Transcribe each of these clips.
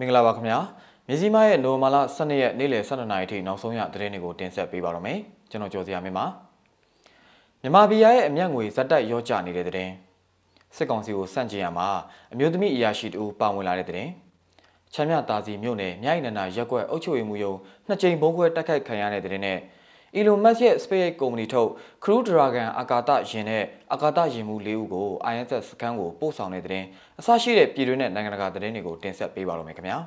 မင်္ဂလာပါခင်ဗျာမြစည်းမရဲ့နိုမာလာ12ရက်နေ့လယ်12နာရီထိနောက်ဆုံးရသတင်းတွေကိုတင်ဆက်ပေးပါတော့မယ်ကျွန်တော်ကျော်စရာမင်းပါမြန်မာပြည်ရဲ့အမျက်ငွေဇက်တက်ရောကျနေတဲ့သတင်းစစ်ကောင်စီကိုစန့်ကျင်ရမှာအမျိုးသမီးအရာရှိတူပါဝင်လာတဲ့သတင်းချမ်းမြတာစီမြို့နယ်မြိုင်နန္ဒာရက်ကွက်အုပ်ချုပ်ရေးမှူးရုံးနှစ်ကြိမ်ဘုံခွဲတိုက်ခိုက်ခံရတဲ့သတင်းနဲ့ Elon Musk ရဲ့ SpaceX ကုမ္ပဏီထုတ် Crew Dragon အာကာသယာဉ်နဲ့အာကာသယာဉ်မှူး၄ဦးကို ISS စကန်ကိုပို့ဆောင်တဲ့တဲ့အစရှိတဲ့ပြည်တွင်းနဲ့နိုင်ငံတကာသတင်းတွေကိုတင်ဆက်ပေးပါတော့မယ်ခင်ဗျာ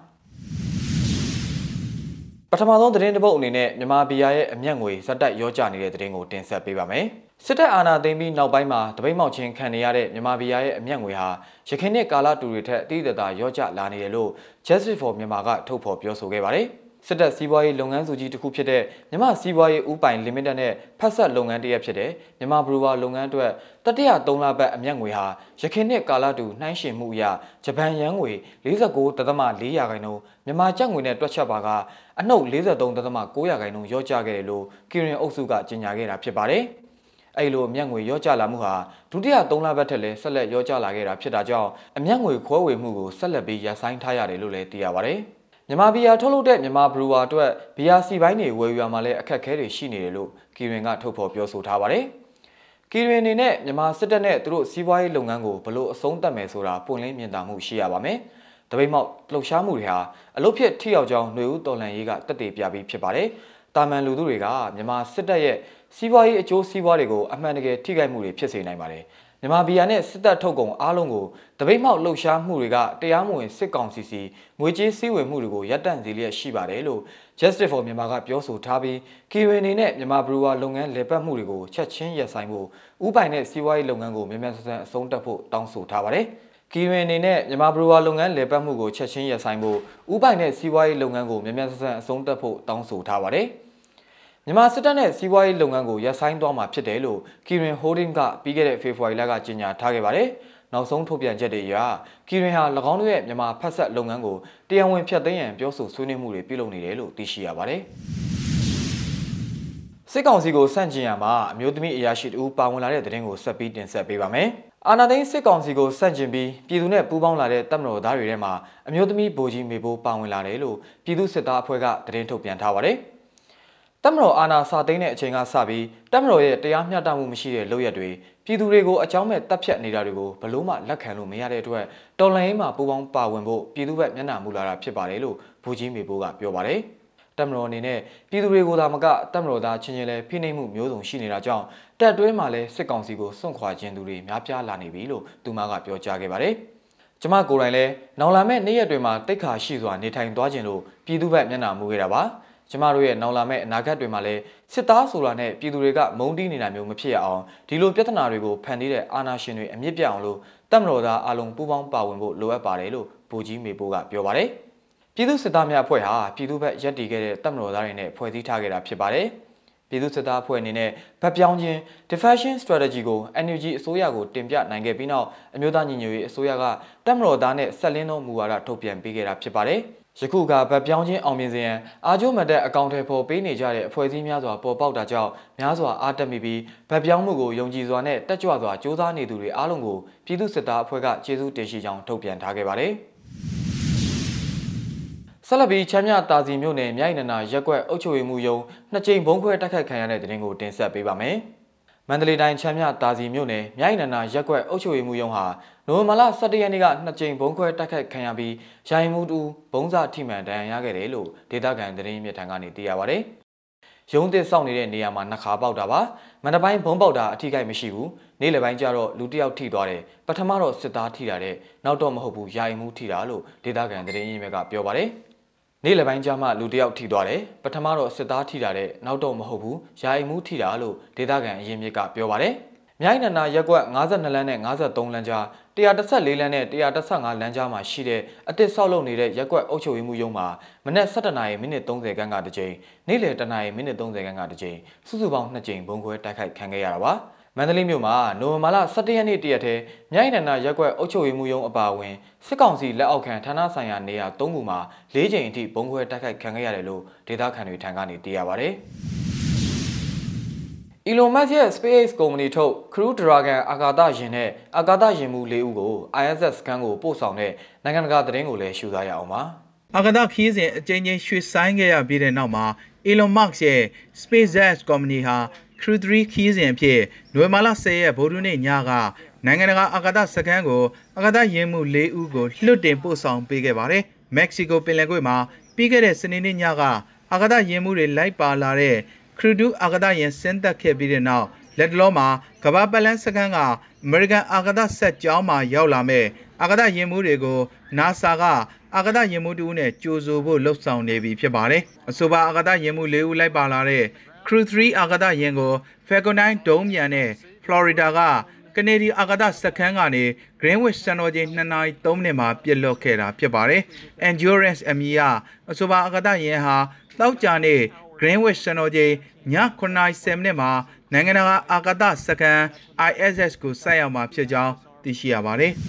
ပထမဆုံးသတင်းတစ်ပုဒ်အနေနဲ့မြန်မာပြည်ရဲ့အမျက်ငွေဇက်တက်ရောကြနေတဲ့သတင်းကိုတင်ဆက်ပေးပါမယ်စစ်တပ်အာဏာသိမ်းပြီးနောက်ပိုင်းမှာတပိတ်မောက်ချင်းခံနေရတဲ့မြန်မာပြည်ရဲ့အမျက်ငွေဟာရခိုင်နှစ်ကာလတူတွေထက်အတိအကျရောကြလာနေတယ်လို့ Justice for Myanmar ကထုတ်ဖော်ပြောဆိုခဲ့ပါတယ်။ စစ်တပ်စီးပွားရေးလုပ်ငန်းစုကြီးတစ်ခုဖြစ်တဲ့မြမစီးပွားရေးဥပိုင်လီမိတက်နဲ့ဖက်ဆက်လုပ်ငန်းတရက်ဖြစ်တဲ့မြမဘရူဝါလုပ်ငန်းအတွက်တတိယ3လပတ်အမျက်ငွေဟာရခိုင်နှစ်ကာလတူနှိုင်းယှဉ်မှုအရဂျပန်ယန်ငွေ49.4ရာခိုင်နှုန်းမြန်မာကျပ်ငွေနဲ့တွက်ချက်ပါကအနှုတ်43.9ရာခိုင်နှုန်းရော့ကျခဲ့တယ်လို့ကီရင်အုပ်စုကကြေညာခဲ့တာဖြစ်ပါတယ်။အဲ့လိုအမျက်ငွေရော့ကျလာမှုဟာဒုတိယ3လပတ်ထက်လည်းဆက်လက်ရော့ကျလာခဲ့တာဖြစ်တာကြောင့်အမျက်ငွေခွဲဝေမှုကိုဆက်လက်ပြီးရပ်ဆိုင်းထားရတယ်လို့လည်းသိရပါတယ်။ မြန်မာဘီယာထုတ်လုပ်တဲ့မြန်မာဘရူဝါအတွက်ဘီယာစီပိုင်းတွေဝယ်ယူရမှာလည်းအခက်အခဲတွေရှိနေတယ်လို့ကီရင်ကထုတ်ဖော်ပြောဆိုထားပါတယ်။ကီရင်အနေနဲ့မြန်မာစစ်တပ်နဲ့သူတို့စီးပွားရေးလုပ်ငန်းကိုဘလို့အဆုံးသတ်မယ်ဆိုတာပွင့်လင်းမြင်သာမှုရှိရပါမယ်။တပိတ်မောက်လှုပ်ရှားမှုတွေဟာအလုတ်ဖြစ်ထိရောက်ကြောင်းຫນွေဦးတော်လန်ရေးကတက်တည်ပြပြီးဖြစ်ပါတယ်။တာမန်လူသူတွေကမြန်မာစစ်တပ်ရဲ့စီးပွားရေးအကျိုးစီးပွားတွေကိုအမှန်တကယ်ထိခိုက်မှုတွေဖြစ်စေနိုင်ပါတယ်။ မြန်မာပြည်နဲ့စစ်တပ်ထုတ်ကုန်အားလုံးကိုတပိတ်မှောက်လှုပ်ရှားမှုတွေကတရားမဝင်စစ်ကောင်စီစီငွေကြေးစည်းဝေမှုတွေကိုရပ်တန့်စေလျက်ရှိပါတယ်လို့ Justice for မြန်မာကပြောဆိုထားပြီးကီဝင်နေနဲ့မြန်မာဘရူဝါလုပ်ငန်းလည်ပတ်မှုတွေကိုချက်ချင်းရပ်ဆိုင်းဖို့ဥပိုင်နဲ့စီးပွားရေးလုပ်ငန်းကိုမြန်မြန်ဆန်ဆန်အဆုံးသတ်ဖို့တောင်းဆိုထားပါတယ်ကီဝင်အနေနဲ့မြန်မာဘရူဝါလုပ်ငန်းလည်ပတ်မှုကိုချက်ချင်းရပ်ဆိုင်းဖို့ဥပိုင်နဲ့စီးပွားရေးလုပ်ငန်းကိုမြန်မြန်ဆန်ဆန်အဆုံးသတ်ဖို့တောင်းဆိုထားပါတယ်။ မြန်မာစစ်တပ်နဲ့စီးပွားရေးလုပ်ငန်းကိုရပ်ဆိုင်းသွားမှာဖြစ်တယ်လို့ကီရင်ဟိုးဒင်းကပြီးခဲ့တဲ့ဖေဖော်ဝါရီလကကြေညာထားခဲ့ပါတယ်။နောက်ဆုံးထုတ်ပြန်ချက်တွေအရကီရင်ဟာ၎င်းတို့ရဲ့မြန်မာဖက်ဆက်လုပ်ငန်းကိုတရားဝင်ဖျက်သိမ်းရန်ပြောဆိုဆွေးနွေးမှုတွေပြုလုပ်နေတယ်လို့သိရှိရပါတယ်။စစ်ကောင်စီကိုစန့်ကျင်ရမှာအမျိုးသမီးအရာရှိတူပါဝင်လာတဲ့သတင်းကိုဆက်ပြီးတင်ဆက်ပေးပါမယ်။အာနာသိန်းစစ်ကောင်စီကိုစန့်ကျင်ပြီးပြည်သူနဲ့ပူးပေါင်းလာတဲ့တပ်မတော်သားတွေထဲမှာအမျိုးသမီးဗိုလ်ကြီးမေဘိုးပါဝင်လာတယ်လို့ပြည်သူစစ်သားအဖွဲ့ကသတင်းထုတ်ပြန်ထားပါတယ်။ တက်မတော်အာဏာစာသိမ်းတဲ့အချိန်ကစပြီးတက်မတော်ရဲ့တရားမျှတမှုမရှိတဲ့လုပ်ရက်တွေပြည်သူတွေကိုအကြောင်းမဲ့တပ်ဖြတ်နေတာတွေကိုဘလို့မှလက်ခံလို့မရတဲ့အတွက်တော်လှန်ရေးမှာပူးပေါင်းပါဝင်ဖို့ပြည်သူဘက်မျက်နှာမူလာတာဖြစ်ပါတယ်လို့ဘူကြီးမေဘိုးကပြောပါတယ်။တက်မတော်အနေနဲ့ပြည်သူတွေကိုသာမကတက်မတော်သားချင်းချင်းလဲဖိနှိပ်မှုမျိုးစုံရှိနေတာကြောင့်တက်တွင်းမှာလဲစစ်ကောင်စီကိုစွန့်ခွာခြင်းသူတွေများပြားလာနေပြီလို့သူမကပြောကြားခဲ့ပါတယ်။ကျမကိုယ်တိုင်လည်းနောင်လာမဲ့နေ့ရက်တွေမှာတိတ်ခါရှိစွာနေထိုင်သွားခြင်းလို့ပြည်သူ့ဘက်မျက်နှာမူခဲ့တာပါ။ ကျမတို့ရဲ့နောက်လာမယ့်အနာဂတ်တွေမှာလည်းစစ်သားဆိုတာနဲ့ပြည်သူတွေကမုန်းတီးနေတာမျိုးမဖြစ်ရအောင်ဒီလိုပြဿနာတွေကိုဖန်တီးတဲ့အာဏာရှင်တွေအမြင့်ပြအောင်လို့တပ်မတော်သားအလုံးပူးပေါင်းပါဝင်ဖို့လိုအပ်ပါတယ်လို့ဗိုလ်ကြီးမေပိုးကပြောပါတယ်။ပြည်သူစစ်သားများအဖွဲ့ဟာပြည်သူ့ဘက်ရပ်တည်ခဲ့တဲ့တပ်မတော်သားတွေနဲ့ဖွဲ့စည်းထားခဲ့တာဖြစ်ပါတယ်။ပြည်သူစစ်သားအဖွဲ့အနေနဲ့ဗတ်ပြောင်းခြင်း defension strategy ကို NUG အစိုးရကိုတင်ပြနိုင်ခဲ့ပြီးနောက်အမျိုးသားညီညွတ်ရေးအစိုးရကတပ်မတော်သားနဲ့ဆက်လင်းသောမူဝါဒထုတ်ပြန်ပေးခဲ့တာဖြစ်ပါတယ်။ ယခုကဗတ်ပြောင်းခြင်းအောင်မြင်စေရန်အာကျိုးမတက်အကောင့်ထဲပေါ်ပေးနေကြတဲ့အဖွဲ့အစည်းများစွာပေါ်ပေါက်တာကြောင့်များစွာအားတက်မိပြီးဗတ်ပြောင်းမှုကိုယုံကြည်စွာနဲ့တက်ကြွစွာစ조사နေသူတွေအားလုံးကိုပြည်သူစစ်သားအဖွဲ့ကကျေးဇူးတင်ရှိကြောင်းထုတ်ပြန်ထားခဲ့ပါတယ်။ဆက်လက်ပြီးချမ်းမြတာစီမြို့နယ်မြိုင်နနာရက်ကွက်အုပ်ချုပ်ရေးမှူးယုံနှစ်ကြိမ်ဘုံခွဲတိုက်ခိုက်ခံရတဲ့တဲ့တင်ကိုတင်ဆက်ပေးပါမယ်။ မန္တလေးတိုင်းချမ်းမြတာစီမြို့နယ်မြိုင်နန္နာရက်ကွက်အုပ်ချုပ်ရေးမှူးရုံးဟာနိုဝင်ဘာလ17ရက်နေ့ကနှစ်ကြိမ်ဘုံခွဲတိုက်ခိုက်ခံရပြီးရိုင်မှုတူဘုံစာထိမှန်ဒဏ်ရာရခဲ့တယ်လို့ဒေသခံသတင်းမြစ်ထံကနေသိရပါဗျ။ရုံးသစ်စောင့်နေတဲ့နေရာမှာနှခါပေါက်တာပါ။မန္တပိုင်းဘုံပေါက်တာအထိကိမရှိဘူး။နေ့လယ်ပိုင်းကျတော့လူတစ်ယောက်ထိသွားတယ်။ပထမတော့စစ်သားထိတာတဲ့နောက်တော့မဟုတ်ဘူးရိုင်မှုထိတာလို့ဒေသခံသတင်းရင်းမြစ်ကပြောပါတယ်။ နေ့လယ်ပိုင်းကျမှလူတယောက်ထိသွားတယ်ပထမတော့စစ်သားထိတာတဲ့နောက်တော့မဟုတ်ဘူးယာယီမှုထိတာလို့ဒေသခံအရင်မြစ်ကပြောပါတယ်မြိုင်နန္နာရက်ကွက်52လမ်းနဲ့53လမ်းကြား114လမ်းနဲ့115လမ်းကြားမှာရှိတဲ့အတစ်ဆောက်လုပ်နေတဲ့ရက်ကွက်အုပ်ချုပ်ရေးမှုရုံးမှာမနက်7:00နာရီမိနစ်30ခန်းကတစ်ကြိမ်နေ့လယ်10:00နာရီမိနစ်30ခန်းကတစ်ကြိမ်စုစုပေါင်း2ကြိမ်ဘုံခွဲတိုက်ခိုက်ခံခဲ့ရတာပါ။ မန္တလေးမြို့မှာနိုဝင်ဘာလ17ရက်နေ့တရက်ထဲမြိုင်နန္ဒရက်ကွက်အုပ်ချုပ်ရေးမှူးရုံးအပါအဝင်စစ်ကောင်စီလက်အောက်ခံဌာနဆိုင်ရာနေရာ၃ခုမှာ၄ချိန်အထိဘုံခွဲတိုက်ခိုက်ခံခဲ့ရတယ်လို့ဒေသခံတွေထံကနေသိရပါဗျ။ Elon Musk ရဲ့ SpaceX ကုမ္ပဏီထုတ် Crew Dragon အာကာသယာဉ်နဲ့အာကာသယာဉ်မှူး၄ဦးကို ISS စကန်ကိုပို့ဆောင်တဲ့နိုင်ငံတကာသတင်းကိုလည်းရှုစားရအောင်ပါ။အာကာသခီးစဉ်အကြိမ်ကြိမ်ရွှေ့ဆိုင်းခဲ့ရပြီးတဲ့နောက်မှာ Elon Musk ရဲ့ SpaceX company ဟာ Crew 3ခီးစဉ်အဖြစ်နိုဝင်ဘာလ10ရက်ဗုဒ္ဓနေ့ညကနိုင်ငံတကာအာကာသစခန်းကိုအာကာသယာဉ်မှု၄ဦးကိုလွှတ်တင်ပို့ဆောင်ပေးခဲ့ပါတယ်။မက္ကဆီကိုပင်လယ်ကွေ့မှာပြီးခဲ့တဲ့စနေနေ့ညကအာကာသယာဉ်မှုတွေလိုက်ပါလာတဲ့ Crew 2အာကာသယာဉ်ဆင်းသက်ခဲ့ပြီးတဲ့နောက်လက်တလောမှာကမ္ဘာပတ်လန်းစခန်းကအမေရိကန်အာကာသဆက်ကြောင်းမှာရောက်လာမဲ့အာကာသယာဉ်မှုတွေကို NASA ကအာကာသယာဉ်မှုတူနဲ့ကြိုးဆိုဖို့လှုပ်ဆောင်နေပြီဖြစ်ပါတယ်။အဆိုပါအာကာသယာဉ်မှု၄ဦးလိုက်ပါလာတဲ့ Crew 3အာကာသယာဉ်ကို Falcon 9ဒုံးမြန်နဲ့ Florida ကကနေဒီအာကာသစခန်းကနေ Greenwich စံတော်ချိန်2နာရီ3မိနစ်မှာပြစ်လွတ်ခဲ့တာဖြစ်ပါတယ်။ Endurance အမည်ကအဆိုပါအာကာသယာဉ်ဟာတောက်ကြနေ Greenwich စံတော်ချိန်ည9နာရီ10မိနစ်မှာနိုင်ငံတကာအာကာသစခန်း ISS ကိုဆိုက်ရောက်မှာဖြစ်ကြောင်းသိရှိရပါတယ်။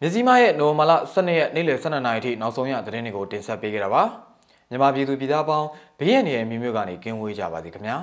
မြစည်းမရဲ့နိုဝင်ဘာလ12ရက်နေ့လယ်12နာရီထိနောက်ဆုံးရသတင်းတွေကိုတင်ဆက်ပေးခဲ့တာပါ မြန်မာပြည်သူပြည်သားပေါင်းဘေးရန်တွေရဲ့မြို့မြို့ကနေကင်းဝေးကြပါသည်ခင်ဗျာ